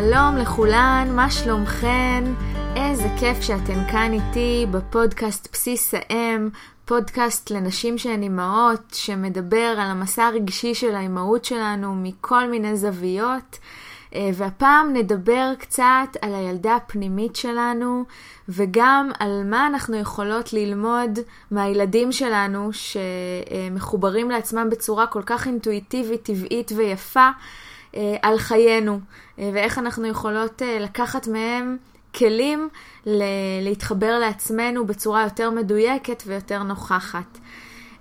שלום לכולן, מה שלומכן? איזה כיף שאתן כאן איתי בפודקאסט בסיס האם, פודקאסט לנשים שהן אימהות, שמדבר על המסע הרגשי של האימהות שלנו מכל מיני זוויות. אה, והפעם נדבר קצת על הילדה הפנימית שלנו, וגם על מה אנחנו יכולות ללמוד מהילדים שלנו, שמחוברים לעצמם בצורה כל כך אינטואיטיבית, טבעית ויפה, על חיינו, אה, ואיך אנחנו יכולות לקחת מהם כלים להתחבר לעצמנו בצורה יותר מדויקת ויותר נוכחת.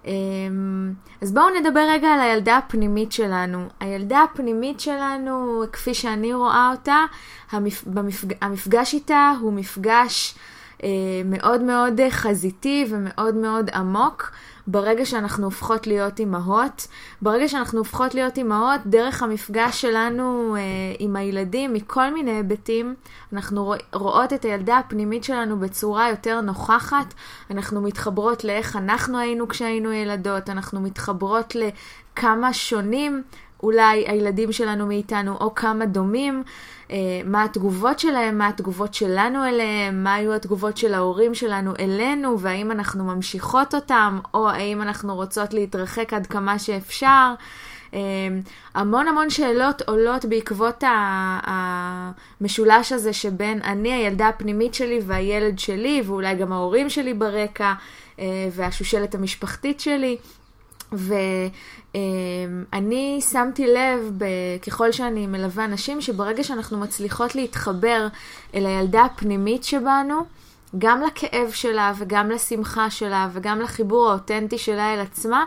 אמ, אז בואו נדבר רגע על הילדה הפנימית שלנו. הילדה הפנימית שלנו, כפי שאני רואה אותה, המפג... המפגש איתה הוא מפגש אה, מאוד מאוד חזיתי ומאוד מאוד עמוק. ברגע שאנחנו הופכות להיות אימהות, ברגע שאנחנו הופכות להיות אימהות, דרך המפגש שלנו אה, עם הילדים מכל מיני היבטים, אנחנו רואות את הילדה הפנימית שלנו בצורה יותר נוכחת, אנחנו מתחברות לאיך אנחנו היינו כשהיינו ילדות, אנחנו מתחברות לכמה שונים אולי הילדים שלנו מאיתנו, או כמה דומים, אה, מה התגובות שלהם, מה התגובות שלנו אליהם, מה היו התגובות של ההורים שלנו אלינו, והאם אנחנו ממשיכות אותם, או האם אנחנו רוצות להתרחק עד כמה שאפשר. אה, המון המון שאלות עולות בעקבות המשולש הזה שבין אני, הילדה הפנימית שלי, והילד שלי, ואולי גם ההורים שלי ברקע, אה, והשושלת המשפחתית שלי. ואני שמתי לב, ככל שאני מלווה נשים, שברגע שאנחנו מצליחות להתחבר אל הילדה הפנימית שבנו, גם לכאב שלה וגם לשמחה שלה וגם לחיבור האותנטי שלה אל עצמה,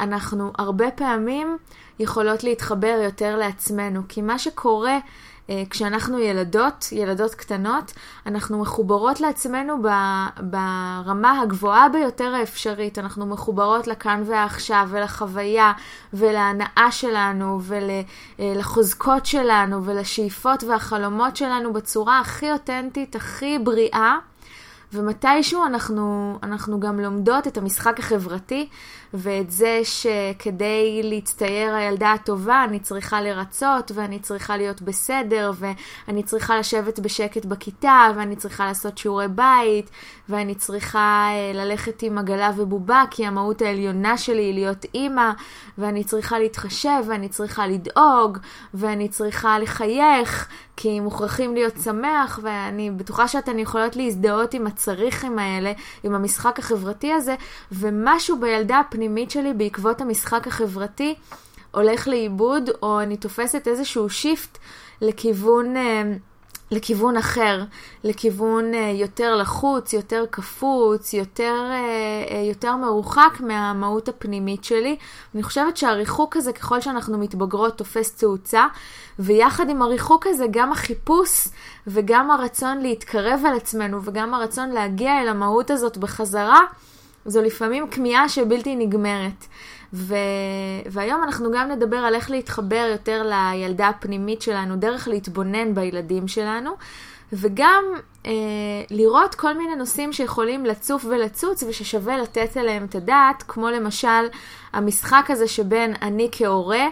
אנחנו הרבה פעמים יכולות להתחבר יותר לעצמנו. כי מה שקורה כשאנחנו ילדות, ילדות קטנות, אנחנו מחוברות לעצמנו ברמה הגבוהה ביותר האפשרית. אנחנו מחוברות לכאן ועכשיו ולחוויה ולהנאה שלנו ולחוזקות שלנו ולשאיפות והחלומות שלנו בצורה הכי אותנטית, הכי בריאה. ומתישהו אנחנו, אנחנו גם לומדות את המשחק החברתי ואת זה שכדי להצטייר הילדה הטובה אני צריכה לרצות ואני צריכה להיות בסדר ואני צריכה לשבת בשקט בכיתה ואני צריכה לעשות שיעורי בית ואני צריכה אה, ללכת עם עגלה ובובה כי המהות העליונה שלי היא להיות אימא ואני צריכה להתחשב ואני צריכה לדאוג ואני צריכה לחייך כי מוכרחים להיות שמח ואני בטוחה שאתן יכולות להזדהות עם הצריכים האלה, עם המשחק החברתי הזה ומשהו בילדה הפנימית הפנימית שלי בעקבות המשחק החברתי הולך לאיבוד, או אני תופסת איזשהו שיפט לכיוון... אה, לכיוון אחר, לכיוון אה, יותר לחוץ, יותר קפוץ, יותר, אה, יותר מרוחק מהמהות הפנימית שלי. אני חושבת שהריחוק הזה, ככל שאנחנו מתבגרות, תופס תאוצה, ויחד עם הריחוק הזה, גם החיפוש וגם הרצון להתקרב על עצמנו, וגם הרצון להגיע אל המהות הזאת בחזרה, זו לפעמים כמיהה שבלתי נגמרת. ו... והיום אנחנו גם נדבר על איך להתחבר יותר לילדה הפנימית שלנו, דרך להתבונן בילדים שלנו, וגם אה, לראות כל מיני נושאים שיכולים לצוף ולצוץ וששווה לתת עליהם את הדעת, כמו למשל המשחק הזה שבין אני כהורה,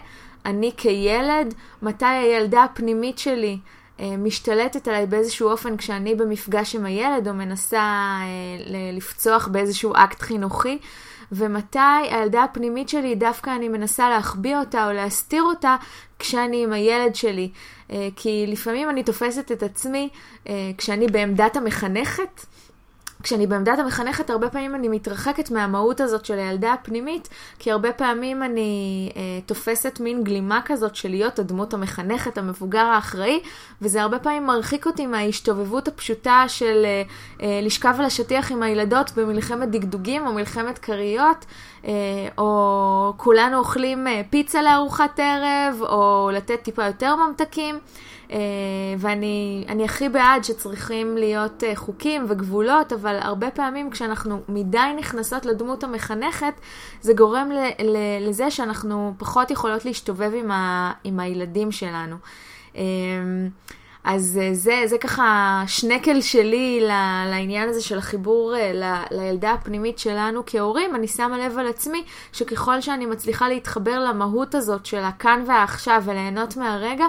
אני כילד, מתי הילדה הפנימית שלי משתלטת עליי באיזשהו אופן כשאני במפגש עם הילד או מנסה אה, לפצוח באיזשהו אקט חינוכי, ומתי הילדה הפנימית שלי דווקא אני מנסה להחביא אותה או להסתיר אותה כשאני עם הילד שלי. אה, כי לפעמים אני תופסת את עצמי כשאני בעמדת המחנכת. כשאני בעמדת המחנכת, הרבה פעמים אני מתרחקת מהמהות הזאת של הילדה הפנימית, כי הרבה פעמים אני אה, תופסת מין גלימה כזאת של להיות הדמות המחנכת, המבוגר האחראי, וזה הרבה פעמים מרחיק אותי מההשתובבות הפשוטה של אה, אה, לשכב על השטיח עם הילדות במלחמת דגדוגים או מלחמת כריות, אה, או כולנו אוכלים אה, פיצה לארוחת ערב, או לתת טיפה יותר ממתקים. אה, ואני הכי בעד שצריכים להיות אה, חוקים וגבולות, אבל הרבה פעמים כשאנחנו מדי נכנסות לדמות המחנכת, זה גורם לזה שאנחנו פחות יכולות להשתובב עם, ה, עם הילדים שלנו. אה, אז זה, זה ככה שנקל שלי לעניין הזה של החיבור לילדה הפנימית שלנו כהורים. אני שמה לב על עצמי שככל שאני מצליחה להתחבר למהות הזאת של הכאן והעכשיו וליהנות מהרגע,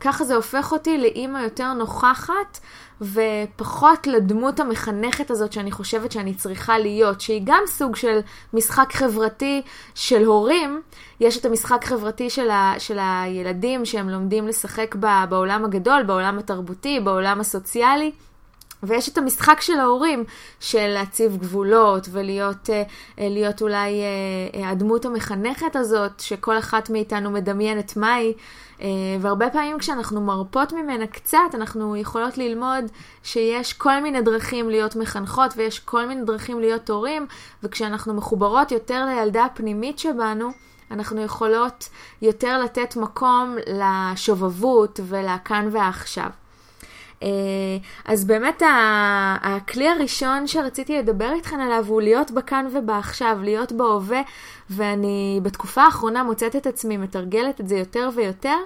ככה זה הופך אותי לאימא יותר נוכחת. ופחות לדמות המחנכת הזאת שאני חושבת שאני צריכה להיות, שהיא גם סוג של משחק חברתי של הורים. יש את המשחק חברתי של, ה, של הילדים שהם לומדים לשחק בעולם הגדול, בעולם התרבותי, בעולם הסוציאלי. ויש את המשחק של ההורים, של להציב גבולות ולהיות אה, אה, להיות אולי אה, הדמות המחנכת הזאת, שכל אחת מאיתנו מדמיינת מהי. והרבה פעמים כשאנחנו מרפות ממנה קצת, אנחנו יכולות ללמוד שיש כל מיני דרכים להיות מחנכות ויש כל מיני דרכים להיות הורים, וכשאנחנו מחוברות יותר לילדה הפנימית שבנו, אנחנו יכולות יותר לתת מקום לשובבות ולכאן ועכשיו. אה, אז באמת הכלי הראשון שרציתי לדבר איתכן עליו הוא להיות בכאן ובעכשיו, להיות בהווה, ואני בתקופה האחרונה מוצאת את עצמי מתרגלת את זה יותר ויותר,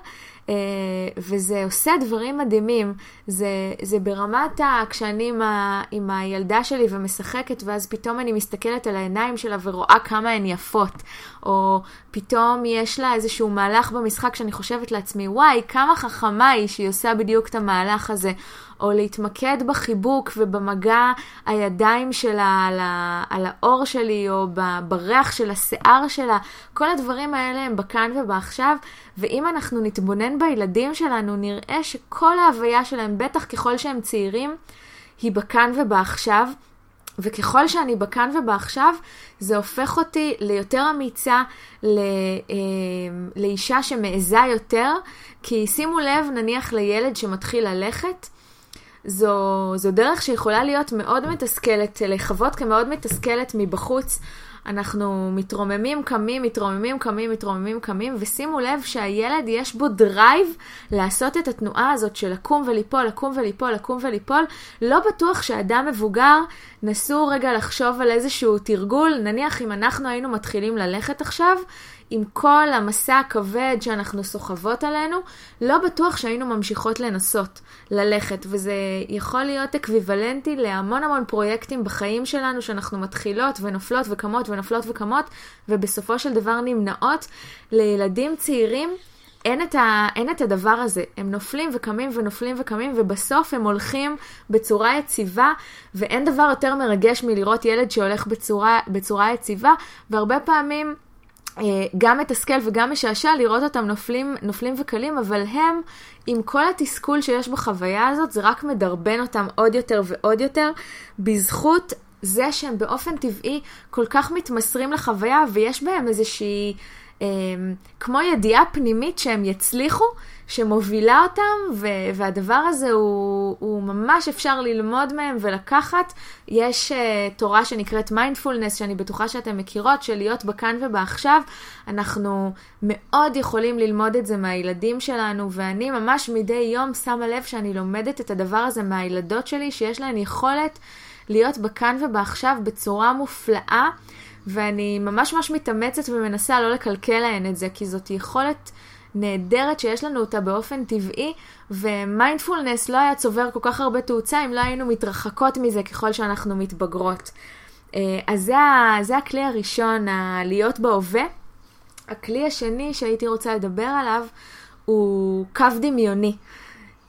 וזה עושה דברים מדהימים. זה, זה ברמת ה... כשאני עם, ה, עם הילדה שלי ומשחקת, ואז פתאום אני מסתכלת על העיניים שלה ורואה כמה הן יפות. או פתאום יש לה איזשהו מהלך במשחק שאני חושבת לעצמי, וואי, כמה חכמה היא שהיא עושה בדיוק את המהלך הזה. או להתמקד בחיבוק ובמגע הידיים שלה על, ה, על האור שלי, או בריח של השיער שלה, כל הדברים האלה הם בכאן ובעכשיו, ואם אנחנו נתבונן בילדים שלנו, נראה שכל ההוויה שלהם, בטח ככל שהם צעירים, היא בכאן ובעכשיו. וככל שאני בכאן ובעכשיו, זה הופך אותי ליותר אמיצה, לא, אה, לאישה שמעיזה יותר, כי שימו לב נניח לילד שמתחיל ללכת, זו, זו דרך שיכולה להיות מאוד מתסכלת, לחוות כמאוד מתסכלת מבחוץ. אנחנו מתרוממים, קמים, מתרוממים, קמים, מתרוממים, קמים, ושימו לב שהילד יש בו drive לעשות את התנועה הזאת של לקום וליפול, לקום וליפול, לקום וליפול. לא בטוח שאדם מבוגר, נסו רגע לחשוב על איזשהו תרגול, נניח אם אנחנו היינו מתחילים ללכת עכשיו, עם כל המסע הכבד שאנחנו סוחבות עלינו, לא בטוח שהיינו ממשיכות לנסות ללכת, וזה יכול להיות אקוויוולנטי להמון המון פרויקטים בחיים שלנו שאנחנו מתחילות ונופלות וקמות ונופלות וקמות, ובסופו של דבר נמנעות. לילדים צעירים אין את, ה, אין את הדבר הזה. הם נופלים וקמים ונופלים וקמים, ובסוף הם הולכים בצורה יציבה, ואין דבר יותר מרגש מלראות ילד שהולך בצורה, בצורה יציבה, והרבה פעמים גם מתסכל וגם משעשע לראות אותם נופלים, נופלים וקלים, אבל הם, עם כל התסכול שיש בחוויה הזאת, זה רק מדרבן אותם עוד יותר ועוד יותר, בזכות זה שהם באופן טבעי כל כך מתמסרים לחוויה, ויש בהם איזושהי, אה, כמו ידיעה פנימית שהם יצליחו, שמובילה אותם, ו- והדבר הזה הוא, הוא ממש אפשר ללמוד מהם ולקחת. יש uh, תורה שנקראת מיינדפולנס, שאני בטוחה שאתן מכירות, של להיות בכאן ובעכשיו. אנחנו מאוד יכולים ללמוד את זה מהילדים שלנו, ואני ממש מדי יום שמה לב שאני לומדת את הדבר הזה מהילדות שלי, שיש להן יכולת להיות בכאן ובעכשיו בצורה מופלאה. ואני ממש ממש מתאמצת ומנסה לא לקלקל להן את זה, כי זאת יכולת נהדרת שיש לנו אותה באופן טבעי, ומיינדפולנס לא היה צובר כל כך הרבה תאוצה אם לא היינו מתרחקות מזה ככל שאנחנו מתבגרות. אה, אז זה, זה הכלי הראשון, להיות בהווה. הכלי השני שהייתי רוצה לדבר עליו הוא קו דמיוני.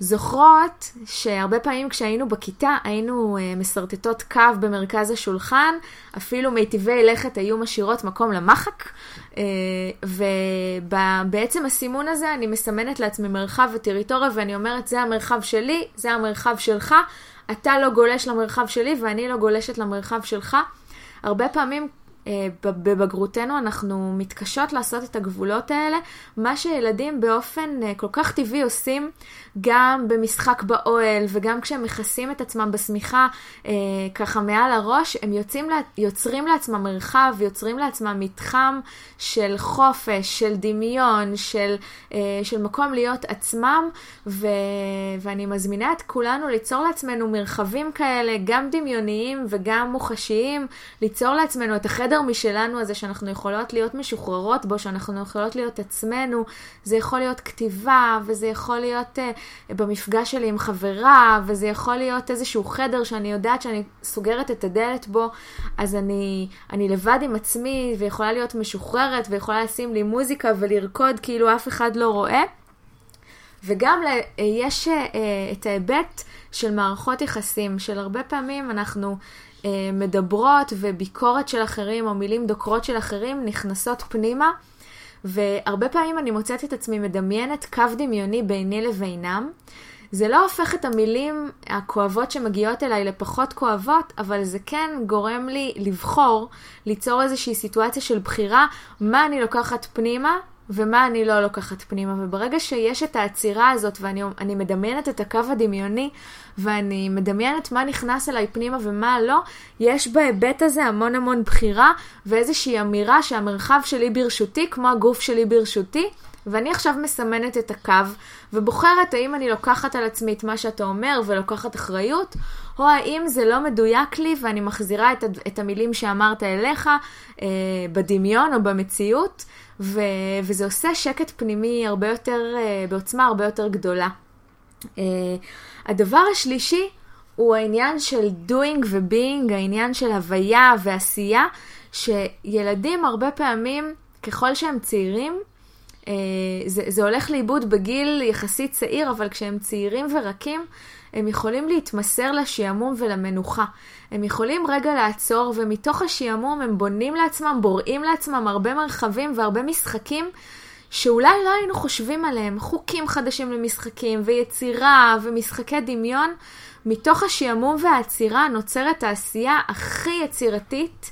זוכרות שהרבה פעמים כשהיינו בכיתה היינו uh, משרטטות קו במרכז השולחן, אפילו מיטיבי לכת היו משאירות מקום למחק, uh, ובעצם הסימון הזה אני מסמנת לעצמי מרחב וטריטוריה ואני אומרת זה המרחב שלי, זה המרחב שלך, אתה לא גולש למרחב שלי ואני לא גולשת למרחב שלך. הרבה פעמים אה, בבגרותנו אנחנו מתקשות לעשות את הגבולות האלה, מה שילדים באופן אה, כל כך טבעי עושים גם במשחק באוהל וגם כשהם מכסים את עצמם בשמיכה אה, ככה מעל הראש, הם יוצאים, יוצרים לעצמם מרחב, יוצרים לעצמם מתחם של חופש, של דמיון, של, של מקום להיות עצמם, ו, ואני מזמינה את כולנו ליצור לעצמנו מרחבים כאלה, גם דמיוניים וגם מוחשיים, ליצור לעצמנו את החדר החדר משלנו הזה שאנחנו יכולות להיות משוחררות בו, שאנחנו יכולות להיות עצמנו, זה יכול להיות כתיבה, וזה יכול להיות uh, במפגש שלי עם חברה, וזה יכול להיות איזשהו חדר שאני יודעת שאני סוגרת את הדלת בו, אז אני, אני לבד עם עצמי, ויכולה להיות משוחררת, ויכולה לשים לי מוזיקה ולרקוד כאילו אף אחד לא רואה. וגם יש את ההיבט של מערכות יחסים, של הרבה פעמים אנחנו מדברות וביקורת של אחרים או מילים דוקרות של אחרים נכנסות פנימה. והרבה פעמים אני מוצאת את עצמי מדמיינת קו דמיוני ביני לבינם. זה לא הופך את המילים הכואבות שמגיעות אליי לפחות כואבות, אבל זה כן גורם לי לבחור, ליצור איזושהי סיטואציה של בחירה, מה אני לוקחת פנימה ומה אני לא לוקחת פנימה. וברגע שיש את העצירה הזאת ואני מדמיינת את הקו הדמיוני ואני מדמיינת מה נכנס אליי פנימה ומה לא, יש בהיבט הזה המון המון בחירה ואיזושהי אמירה שהמרחב שלי ברשותי כמו הגוף שלי ברשותי. ואני עכשיו מסמנת את הקו ובוחרת האם אני לוקחת על עצמי את מה שאתה אומר ולוקחת אחריות, או האם זה לא מדויק לי ואני מחזירה את, את המילים שאמרת אליך אה, בדמיון או במציאות, ו, וזה עושה שקט פנימי הרבה יותר, אה, בעוצמה הרבה יותר גדולה. אה, הדבר השלישי הוא העניין של doing ו-being, העניין של הוויה ועשייה, שילדים הרבה פעמים, ככל שהם צעירים, אה, זה, זה הולך לאיבוד בגיל יחסית צעיר, אבל כשהם צעירים ורקים, הם יכולים להתמסר לשעמום ולמנוחה. הם יכולים רגע לעצור, ומתוך השעמום הם בונים לעצמם, בוראים לעצמם הרבה מרחבים והרבה משחקים שאולי לא היינו חושבים עליהם. חוקים חדשים למשחקים, ויצירה, ומשחקי דמיון. מתוך השעמום והעצירה נוצרת העשייה הכי יצירתית.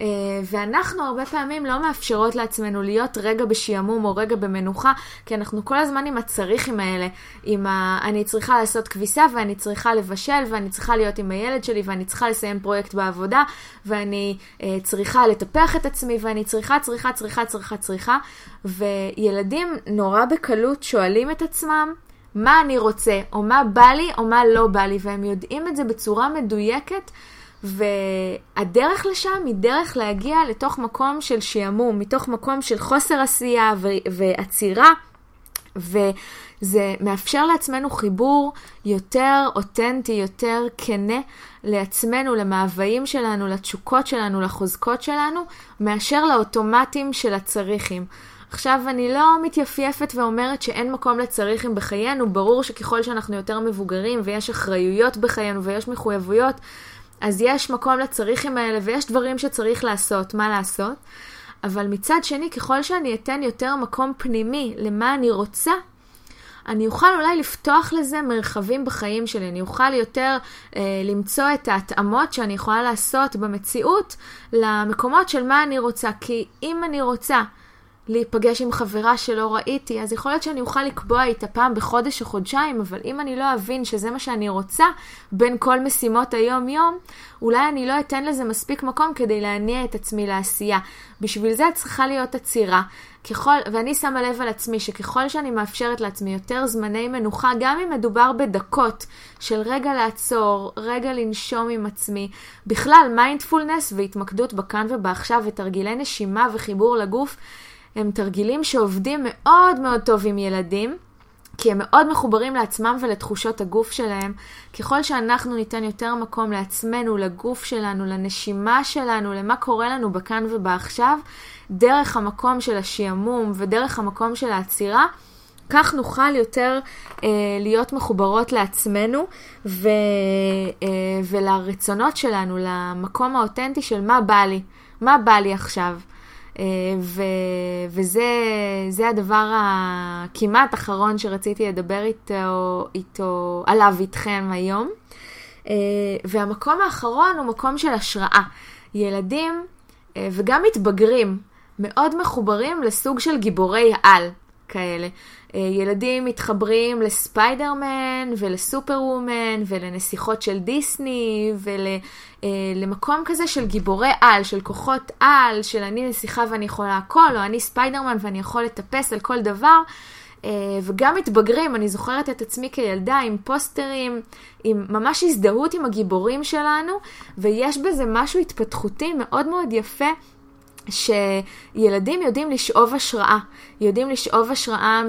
אה, ואנחנו הרבה פעמים לא מאפשרות לעצמנו להיות רגע בשעמום או רגע במנוחה, כי אנחנו כל הזמן עם הצריכים האלה, עם ה... אני צריכה לעשות כביסה ואני צריכה לבשל ואני צריכה להיות עם הילד שלי ואני צריכה לסיים פרויקט בעבודה ואני אה, צריכה לטפח את עצמי ואני צריכה, צריכה, צריכה, צריכה, צריכה, וילדים נורא בקלות שואלים את עצמם, מה אני רוצה, או מה בא לי, או מה לא בא לי, והם יודעים את זה בצורה מדויקת. והדרך לשם היא דרך להגיע לתוך מקום של שעמום, מתוך מקום של חוסר עשייה ו- ועצירה, וזה מאפשר לעצמנו חיבור יותר אותנטי, יותר כנה לעצמנו, למאוויים שלנו, לתשוקות שלנו, לחוזקות שלנו, מאשר לאוטומטים של הצריכים. עכשיו, אני לא מתייפייפת ואומרת שאין מקום לצריכים בחיינו, ברור שככל שאנחנו יותר מבוגרים ויש אחריויות בחיינו ויש מחויבויות, אז יש מקום לצריכים האלה ויש דברים שצריך לעשות, מה לעשות. אבל מצד שני, ככל שאני אתן יותר מקום פנימי למה אני רוצה, אני אוכל אולי לפתוח לזה מרחבים בחיים שלי, אני אוכל יותר אה, למצוא את ההתאמות שאני יכולה לעשות במציאות למקומות של מה אני רוצה. כי אם אני רוצה להיפגש עם חברה שלא ראיתי, אז יכול להיות שאני אוכל לקבוע איתה פעם בחודש או חודשיים, אבל אם אני לא אבין שזה מה שאני רוצה בין כל משימות היום-יום, אולי אני לא אתן לזה מספיק מקום כדי להניע את עצמי לעשייה. בשביל זה צריכה להיות עצירה. ככל, ואני שמה לב על עצמי שככל שאני מאפשרת לעצמי יותר זמני מנוחה, גם אם מדובר בדקות של רגע לעצור, רגע לנשום עם עצמי, בכלל מיינדפולנס והתמקדות בכאן ובעכשיו ותרגילי נשימה וחיבור לגוף, הם תרגילים שעובדים מאוד מאוד טוב עם ילדים, כי הם מאוד מחוברים לעצמם ולתחושות הגוף שלהם. ככל שאנחנו ניתן יותר מקום לעצמנו, לגוף שלנו, לנשימה שלנו, למה קורה לנו בכאן ובעכשיו, דרך המקום של השעמום ודרך המקום של העצירה, כך נוכל יותר אה, להיות מחוברות לעצמנו ו, אה, ולרצונות שלנו, למקום האותנטי של מה בא לי, מה בא לי עכשיו. אה, ו, וזה הדבר הכמעט אחרון שרציתי לדבר איתו, איתו, עליו איתכם היום. אה, והמקום האחרון הוא מקום של השראה. ילדים אה, וגם מתבגרים מאוד מחוברים לסוג של גיבורי על כאלה. ילדים מתחברים לספיידרמן ולסופר וומן ולנסיכות של דיסני ול... אה, למקום כזה של גיבורי על, של כוחות על, של אני נסיכה ואני יכולה הכל, או אני ספיידרמן ואני יכול לטפס על כל דבר. אה, וגם מתבגרים, אני זוכרת את עצמי כילדה עם פוסטרים, עם ממש הזדהות עם הגיבורים שלנו, ויש בזה משהו התפתחותי מאוד מאוד יפה שילדים יודעים לשאוב השראה, יודעים לשאוב השראה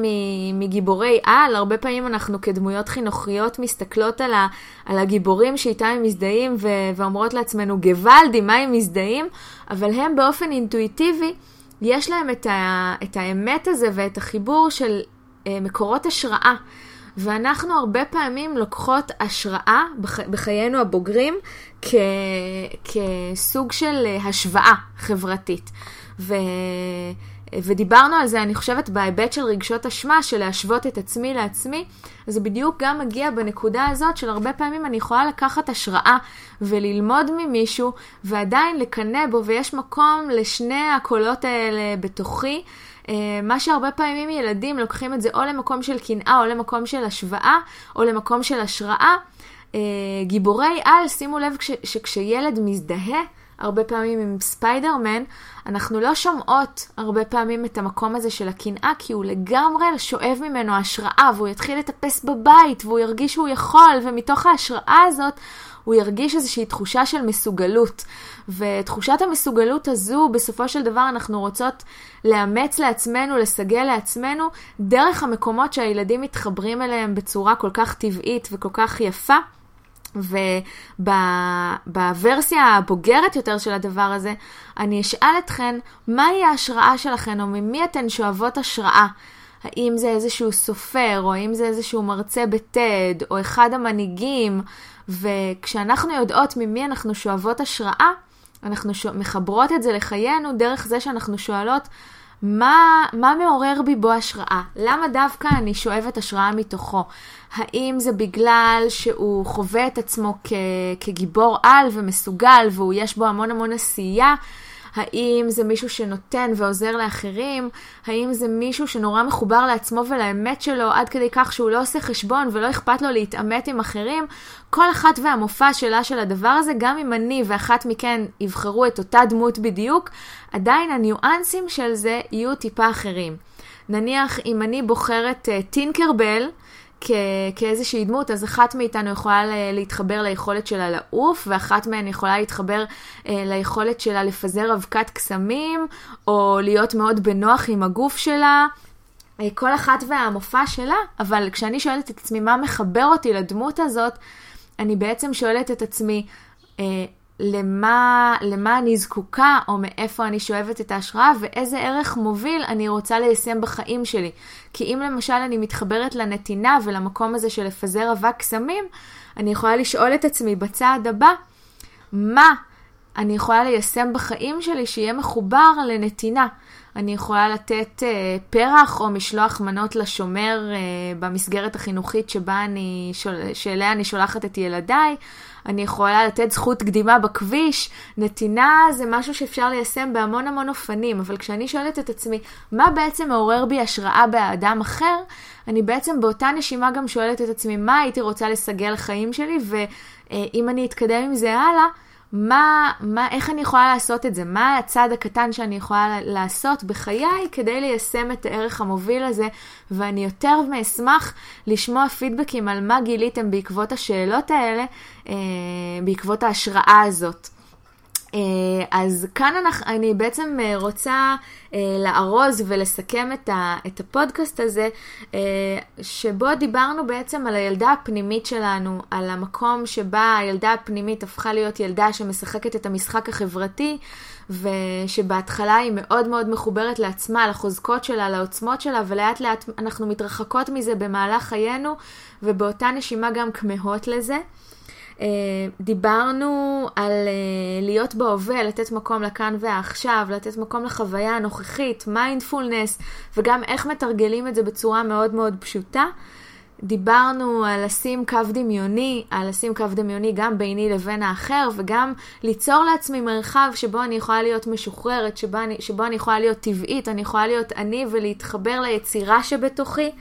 מגיבורי על, הרבה פעמים אנחנו כדמויות חינוכיות מסתכלות על, ה, על הגיבורים שאיתם הם מזדהים ו, ואומרות לעצמנו, גוואלדי, מה הם מזדהים? אבל הם באופן אינטואיטיבי, יש להם את, ה, את האמת הזה ואת החיבור של מקורות השראה. ואנחנו הרבה פעמים לוקחות השראה בח... בחיינו הבוגרים כ... כסוג של השוואה חברתית. ו... ודיברנו על זה, אני חושבת, בהיבט של רגשות אשמה, של להשוות את עצמי לעצמי, זה בדיוק גם מגיע בנקודה הזאת של הרבה פעמים אני יכולה לקחת השראה וללמוד ממישהו, ועדיין לקנא בו, ויש מקום לשני הקולות האלה בתוכי. אה, מה שהרבה פעמים ילדים לוקחים את זה או למקום של קנאה, או למקום של השוואה, או למקום של השראה. אה, גיבורי על, שימו לב שכשילד מזדהה, הרבה פעמים עם ספיידרמן, אנחנו לא שומעות הרבה פעמים את המקום הזה של הקנאה, כי הוא לגמרי שואב ממנו השראה, והוא יתחיל לטפס בבית, והוא ירגיש שהוא יכול, ומתוך ההשראה הזאת הוא ירגיש איזושהי תחושה של מסוגלות. ותחושת המסוגלות הזו, בסופו של דבר אנחנו רוצות לאמץ לעצמנו, לסגל לעצמנו, דרך המקומות שהילדים מתחברים אליהם בצורה כל כך טבעית וכל כך יפה. ובוורסיה הבוגרת יותר של הדבר הזה, אני אשאל אתכן, מהי ההשראה שלכן, או ממי אתן שואבות השראה? האם זה איזשהו סופר, או האם זה איזשהו מרצה בטד, או אחד המנהיגים, וכשאנחנו יודעות ממי אנחנו שואבות השראה, אנחנו שוא... מחברות את זה לחיינו דרך זה שאנחנו שואלות, מה, מה מעורר בי בו השראה? למה דווקא אני שואבת השראה מתוכו? האם זה בגלל שהוא חווה את עצמו כ, כגיבור על ומסוגל והוא יש בו המון המון עשייה? האם זה מישהו שנותן ועוזר לאחרים? האם זה מישהו שנורא מחובר לעצמו ולאמת שלו עד כדי כך שהוא לא עושה חשבון ולא אכפת לו להתעמת עם אחרים? כל אחת והמופע שלה של הדבר הזה, גם אם אני ואחת מכן יבחרו את אותה דמות בדיוק, עדיין הניואנסים של זה יהיו טיפה אחרים. נניח אם אני בוחרת uh, טינקרבל, כ- כאיזושהי דמות, אז אחת מאיתנו יכולה להתחבר ליכולת שלה לעוף, ואחת מהן יכולה להתחבר אה, ליכולת שלה לפזר אבקת קסמים, או להיות מאוד בנוח עם הגוף שלה. אה, כל אחת והמופע שלה, אבל כשאני שואלת את עצמי מה מחבר אותי לדמות הזאת, אני בעצם שואלת את עצמי, אה, למה, למה אני זקוקה, או מאיפה אני שואבת את ההשראה, ואיזה ערך מוביל אני רוצה ליישם בחיים שלי. כי אם למשל אני מתחברת לנתינה ולמקום הזה של לפזר אבק קסמים, אני יכולה לשאול את עצמי בצעד הבא, מה אני יכולה ליישם בחיים שלי שיהיה מחובר לנתינה. אני יכולה לתת uh, פרח או משלוח מנות לשומר uh, במסגרת החינוכית שבה אני, שול, שאליה אני שולחת את ילדיי. אני יכולה לתת זכות קדימה בכביש. נתינה זה משהו שאפשר ליישם בהמון המון אופנים, אבל כשאני שואלת את עצמי, מה בעצם מעורר בי השראה באדם אחר, אני בעצם באותה נשימה גם שואלת את עצמי, מה הייתי רוצה לסגל לחיים שלי, ואם אני אתקדם עם זה הלאה, מה, מה, איך אני יכולה לעשות את זה? מה הצעד הקטן שאני יכולה לעשות בחיי כדי ליישם את הערך המוביל הזה? ואני יותר מאשמח לשמוע פידבקים על מה גיליתם בעקבות השאלות האלה, אה, בעקבות ההשראה הזאת. אה, אז כאן אני בעצם אה, רוצה אה, לארוז ולסכם את, הפודקאסט הזה, שבו דיברנו בעצם על הילדה הפנימית שלנו, על המקום שבה הילדה הפנימית הפכה להיות ילדה שמשחקת את המשחק החברתי, ושבהתחלה היא מאוד מאוד מחוברת לעצמה, לחוזקות שלה, לעוצמות שלה, ולאט לאט אנחנו מתרחקות מזה במהלך חיינו, ובאותה נשימה גם כמהות לזה. אה, דיברנו על אה, להיות בהווה, לתת מקום לכאן ועכשיו, לתת מקום לחוויה הנוכחית, מיינדפולנס, וגם איך מתרגלים את זה בצורה מאוד מאוד פשוטה. דיברנו על לשים קו דמיוני, על לשים קו דמיוני גם ביני לבין האחר, וגם ליצור לעצמי מרחב שבו אני יכולה להיות משוחררת, שבו אני, שבו אני יכולה להיות טבעית, אני יכולה להיות אני ולהתחבר ליצירה שבתוכי.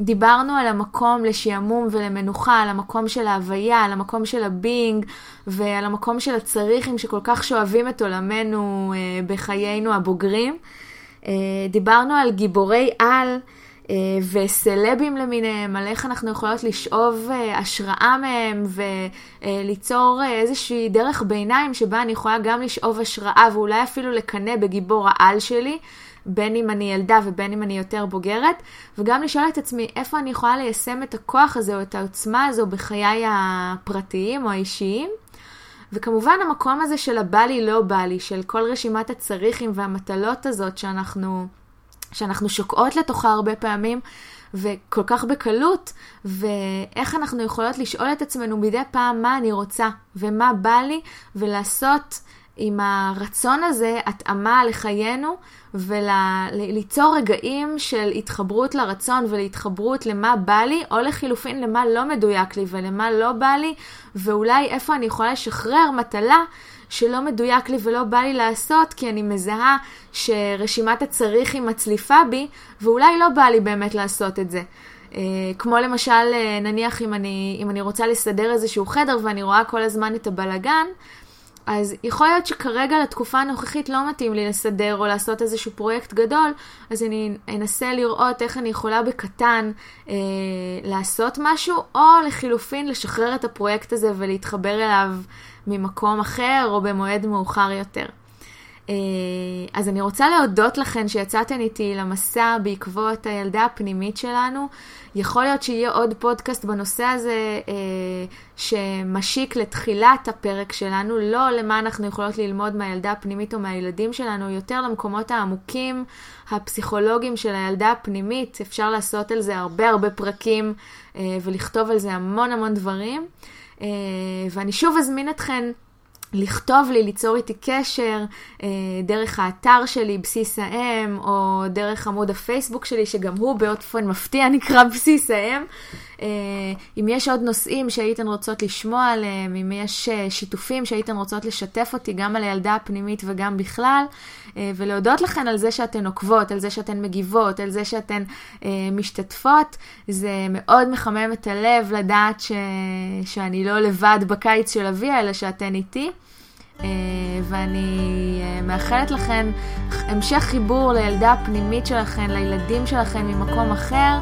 דיברנו על המקום לשעמום ולמנוחה, על המקום של ההוויה, על המקום של הבינג ועל המקום של הצריכים שכל כך שואבים את עולמנו אה, בחיינו הבוגרים. אה, דיברנו על גיבורי על אה, וסלבים למיניהם, על איך אנחנו יכולות לשאוב אה, השראה מהם וליצור אה, איזושהי דרך ביניים שבה אני יכולה גם לשאוב השראה ואולי אפילו לקנא בגיבור העל שלי. בין אם אני ילדה ובין אם אני יותר בוגרת, וגם לשאול את עצמי איפה אני יכולה ליישם את הכוח הזה או את העוצמה הזו בחיי הפרטיים או האישיים. וכמובן המקום הזה של הבא לי לא בא לי, של כל רשימת הצריכים והמטלות הזאת שאנחנו, שאנחנו שוקעות לתוכה הרבה פעמים, וכל כך בקלות, ואיך אנחנו יכולות לשאול את עצמנו מדי פעם מה אני רוצה ומה בא לי, ולעשות עם הרצון הזה התאמה לחיינו וליצור רגעים של התחברות לרצון ולהתחברות למה בא לי, או לחילופין למה לא מדויק לי ולמה לא בא לי, ואולי איפה אני יכולה לשחרר מטלה שלא מדויק לי ולא בא לי לעשות, כי אני מזהה שרשימת הצריך היא מצליפה בי, ואולי לא בא לי באמת לעשות את זה. Uh, כמו למשל, uh, נניח אם אני, אם אני רוצה לסדר איזשהו חדר ואני רואה כל הזמן את הבלגן, אז יכול להיות שכרגע לתקופה הנוכחית לא מתאים לי לסדר או לעשות איזשהו פרויקט גדול, אז אני אנסה לראות איך אני יכולה בקטן אה, לעשות משהו, או לחילופין לשחרר את הפרויקט הזה ולהתחבר אליו ממקום אחר או במועד מאוחר יותר. אה, אז אני רוצה להודות לכן שיצאתן איתי למסע בעקבות הילדה הפנימית שלנו. יכול להיות שיהיה עוד פודקאסט בנושא הזה אה, שמשיק לתחילת הפרק שלנו, לא למה אנחנו יכולות ללמוד מהילדה הפנימית או מהילדים שלנו, יותר למקומות העמוקים, הפסיכולוגיים של הילדה הפנימית. אפשר לעשות על זה הרבה הרבה פרקים אה, ולכתוב על זה המון המון דברים. אה, ואני שוב אזמין אתכן לכתוב לי, ליצור איתי קשר אה, דרך האתר שלי, בסיס האם, או דרך עמוד הפייסבוק שלי, שגם הוא באופן מפתיע נקרא בסיס האם. אה, אם יש עוד נושאים שהייתן רוצות לשמוע עליהם, אם יש אה, שיתופים שהייתן רוצות לשתף אותי גם על הילדה הפנימית וגם בכלל, אה, ולהודות לכן על זה שאתן עוקבות, על זה שאתן מגיבות, על זה שאתן משתתפות, זה מאוד מחמם את הלב לדעת ש... שאני לא לבד בקיץ של אביה, אלא שאתן איתי. ואני מאחלת לכן המשך חיבור לילדה הפנימית שלכן, לילדים שלכן ממקום אחר.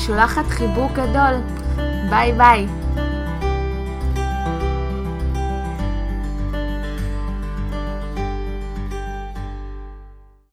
ושולחת חיבוק גדול. ביי ביי.